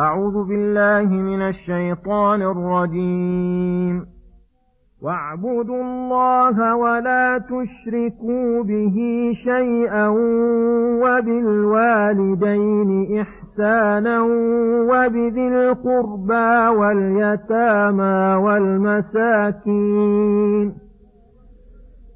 أعوذ بالله من الشيطان الرجيم. واعبدوا الله ولا تشركوا به شيئا وبالوالدين إحسانا وبذي القربى واليتامى والمساكين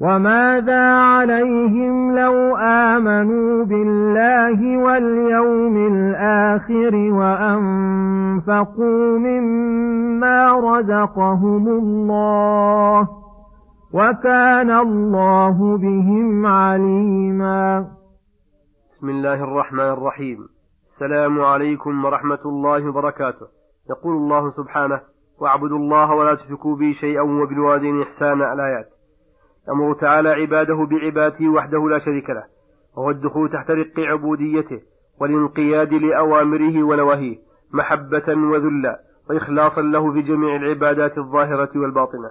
وماذا عليهم لو آمنوا بالله واليوم الآخر وأنفقوا مما رزقهم الله وكان الله بهم عليما بسم الله الرحمن الرحيم. السلام عليكم ورحمة الله وبركاته. يقول الله سبحانه واعبدوا الله ولا تشركوا به شيئا وبالوالدين إحسانا. الآيات. يأمر تعالى عباده بعبادته وحده لا شريك له وهو الدخول تحت رق عبوديته والانقياد لأوامره ونواهيه محبة وذلا وإخلاصا له في جميع العبادات الظاهرة والباطنة.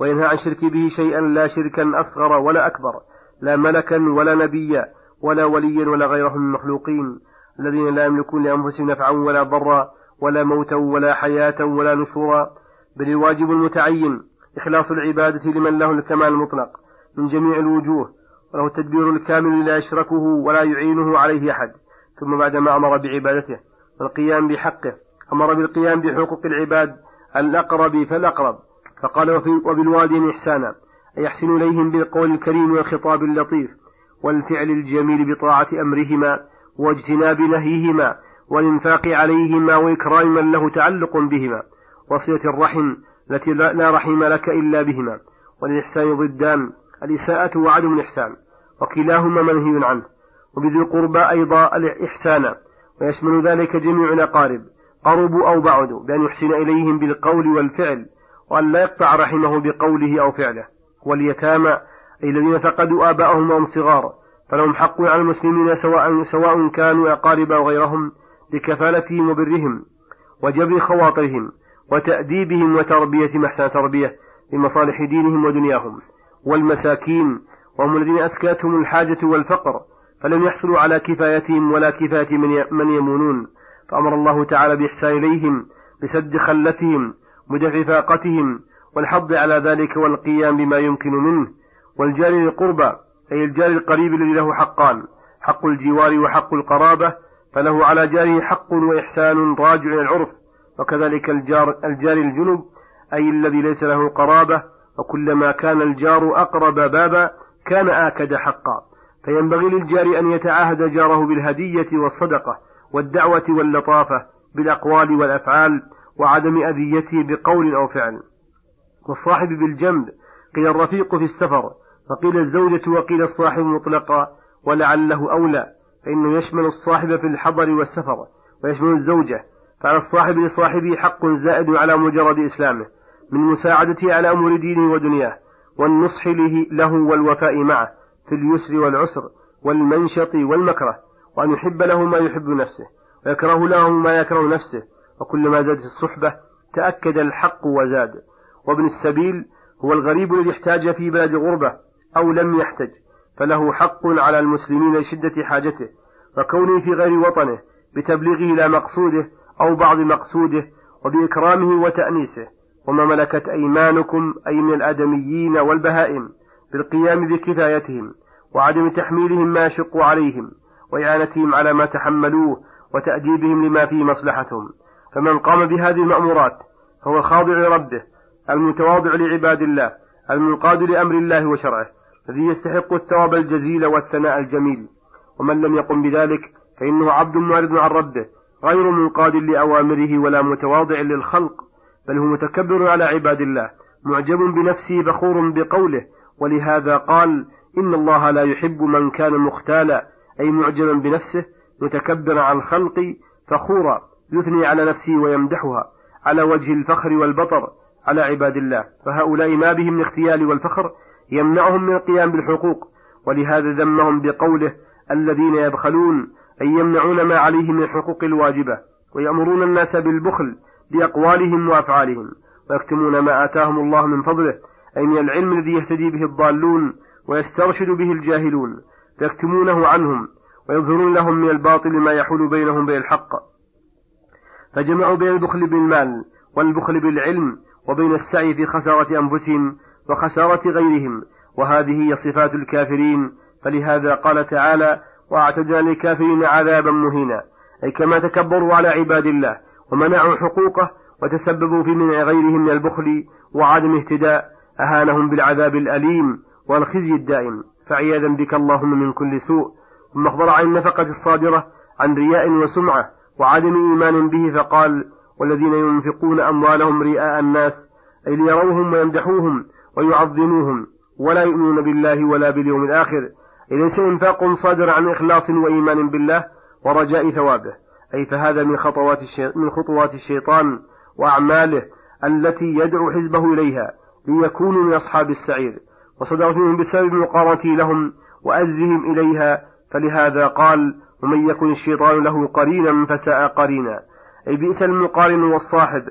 وينهى عن شرك به شيئا لا شركا أصغر ولا أكبر لا ملكا ولا نبيا ولا وليا ولا غيره من المخلوقين الذين لا يملكون لأنفسهم نفعا ولا ضرا ولا موتا ولا حياة ولا نشورا بل الواجب المتعين إخلاص العبادة لمن له الكمال المطلق من جميع الوجوه وله التدبير الكامل لا يشركه ولا يعينه عليه أحد. ثم بعدما أمر بعبادته والقيام بحقه أمر بالقيام بحقوق العباد الأقرب فالأقرب. فقال وبالوالدين إحسانا أي يحسن إليهم بالقول الكريم والخطاب اللطيف والفعل الجميل بطاعة أمرهما واجتناب نهيهما والإنفاق عليهما وإكرام من له تعلق بهما. وصلة الرحم التي لا رحم لك إلا بهما والإحسان ضدان الإساءة وعدم الإحسان وكلاهما منهي عنه وبذي القربى أيضا الإحسان ويشمل ذلك جميع الأقارب قربوا أو بعدوا بأن يحسن إليهم بالقول والفعل وأن لا يقطع رحمه بقوله أو فعله واليتامى أي الذين فقدوا آباءهم وهم صغار فلهم حق على المسلمين سواء سواء كانوا أقارب أو غيرهم بكفالتهم وبرهم وجبر خواطرهم وتأديبهم وتربية أحسن تربية لمصالح دينهم ودنياهم والمساكين وهم الذين أسكتهم الحاجة والفقر فلم يحصلوا على كفايتهم ولا كفاية من يمونون. فأمر الله تعالى بإحسان إليهم بسد خلتهم ودفع فاقتهم والحض على ذلك والقيام بما يمكن منه. والجار للقربى أي الجار القريب الذي له حقان حق الجوار وحق القرابة فله على جاره حق وإحسان راجع إلى العرف. وكذلك الجار الجار الجنب أي الذي ليس له قرابة وكلما كان الجار أقرب بابا كان آكد حقا. فينبغي للجار أن يتعاهد جاره بالهدية والصدقة والدعوة واللطافة بالأقوال والأفعال وعدم أذيته بقول أو فعل. والصاحب بالجنب قيل الرفيق في السفر فقيل الزوجة وقيل الصاحب مطلقا ولعله أولى فإنه يشمل الصاحب في الحضر والسفر ويشمل الزوجة فعلى الصاحب لصاحبه حق زائد على مجرد إسلامه من مساعدته على أمور دينه ودنياه والنصح له والوفاء معه في اليسر والعسر والمنشط والمكره وأن يحب له ما يحب نفسه ويكره له ما يكره نفسه وكلما زادت الصحبة تأكد الحق وزاد. وابن السبيل هو الغريب الذي احتاج في بلد غربة أو لم يحتج فله حق على المسلمين لشدة حاجته وكونه في غير وطنه بتبليغه إلى مقصوده أو بعض مقصوده وبإكرامه وتأنيسه وما ملكت أيمانكم أي من الآدميين والبهائم بالقيام بكفايتهم وعدم تحميلهم ما يشق عليهم وإعانتهم على ما تحملوه وتأديبهم لما فيه مصلحتهم. فمن قام بهذه المأمورات فهو الخاضع لربه المتواضع لعباد الله المنقاد لأمر الله وشرعه الذي يستحق الثواب الجزيل والثناء الجميل. ومن لم يقم بذلك فإنه عبد معرض عن ربه غير منقاد لأوامره ولا متواضع للخلق بل هو متكبر على عباد الله معجب بنفسه فخور بقوله ولهذا قال إن الله لا يحب من كان مختالا أي معجبا بنفسه متكبرا عن الخلق فخورا يثني على نفسه ويمدحها على وجه الفخر والبطر على عباد الله. فهؤلاء ما بهم الاختيال والفخر يمنعهم من القيام بالحقوق ولهذا ذمهم بقوله الذين يبخلون أي يمنعون ما عليهم من الحقوق الواجبة ويأمرون الناس بالبخل بأقوالهم وأفعالهم ويكتمون ما آتاهم الله من فضله أي من العلم الذي يهتدي به الضالون ويسترشد به الجاهلون فيكتمونه عنهم ويظهرون لهم من الباطل ما يحول بينهم بين الحق. فجمعوا بين البخل بالمال والبخل بالعلم وبين السعي في خسارة أنفسهم وخسارة غيرهم وهذه هي صفات الكافرين. فلهذا قال تعالى وأعتدنا للكافرين عذابا مهينا. أي كما تكبروا على عباد الله ومنعوا حقوقه وتسببوا في منع غيرهم من البخل وعدم اهتداء أهانهم بالعذاب الأليم والخزي الدائم. فعياذا بك اللهم من كل سوء. ثم أخبر عن النفقة الصادرة عن رياء وسمعة وعدم إيمان به فقال والذين ينفقون أموالهم رئاء الناس أي ليروهم ويمدحوهم ويعظموهم ولا يؤمنون بالله ولا باليوم الآخر. أي ليس إنفاق صادر عن إخلاص وإيمان بالله ورجاء ثوابه. أي فهذا من خطوات من خطوات الشيطان وأعماله التي يدعو حزبه إليها ليكونوا من أصحاب السعير. وصدر فيهم بسبب مقارنته لهم وأزهم إليها فلهذا قال ومن يكن الشيطان له قرينا فساء قرينا. أي بئس المقارن والصاحب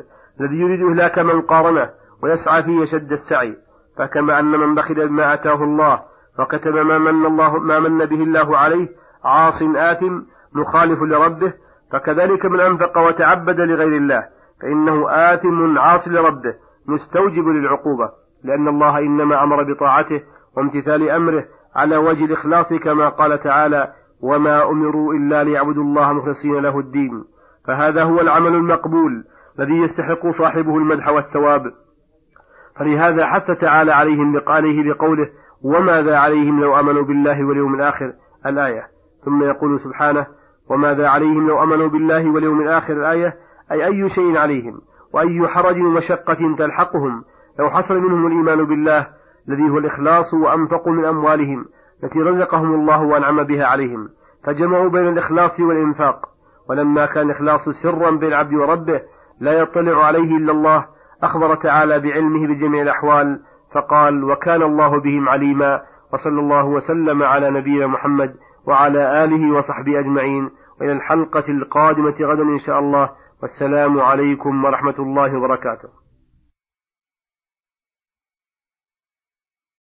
الذي يريد إهلاك من قارنه ويسعى فيه شد السعي. فكما أن من بخل بما آتاه الله وكتب ما من الله ما من به الله عليه عاص آثم مخالف لربه فكذلك من أنفق وتعبد لغير الله فإنه آثم عاص لربه مستوجب للعقوبة لأن الله إنما أمر بطاعته وامتثال أمره على وجه الإخلاص كما قال تعالى وما أمروا إلا ليعبدوا الله مخلصين له الدين فهذا هو العمل المقبول الذي يستحق صاحبه المدح والثواب. فلهذا حث تعالى عليهم بقوله وماذا عليهم لو آمنوا بالله واليوم الآخر؟ الآية. ثم يقول سبحانه وماذا عليهم لو آمنوا بالله واليوم الآخر؟ الآية. أي أي شيء عليهم؟ وأي حرج ومشقة تلحقهم؟ لو حصل منهم الإيمان بالله الذي هو الإخلاص وانفقوا من أموالهم التي رزقهم الله وأنعم بها عليهم فجمعوا بين الإخلاص والإنفاق. ولما كان الإخلاص سرا بين العبد وربه لا يطلع عليه إلا الله أخبر تعالى بعلمه بجميع الأحوال فقال وكان الله بهم عليما وصلى الله وسلم على نبينا محمد وعلى آله وصحبه أجمعين. وإلى الحلقة القادمة غدا إن شاء الله. والسلام عليكم ورحمة الله وبركاته.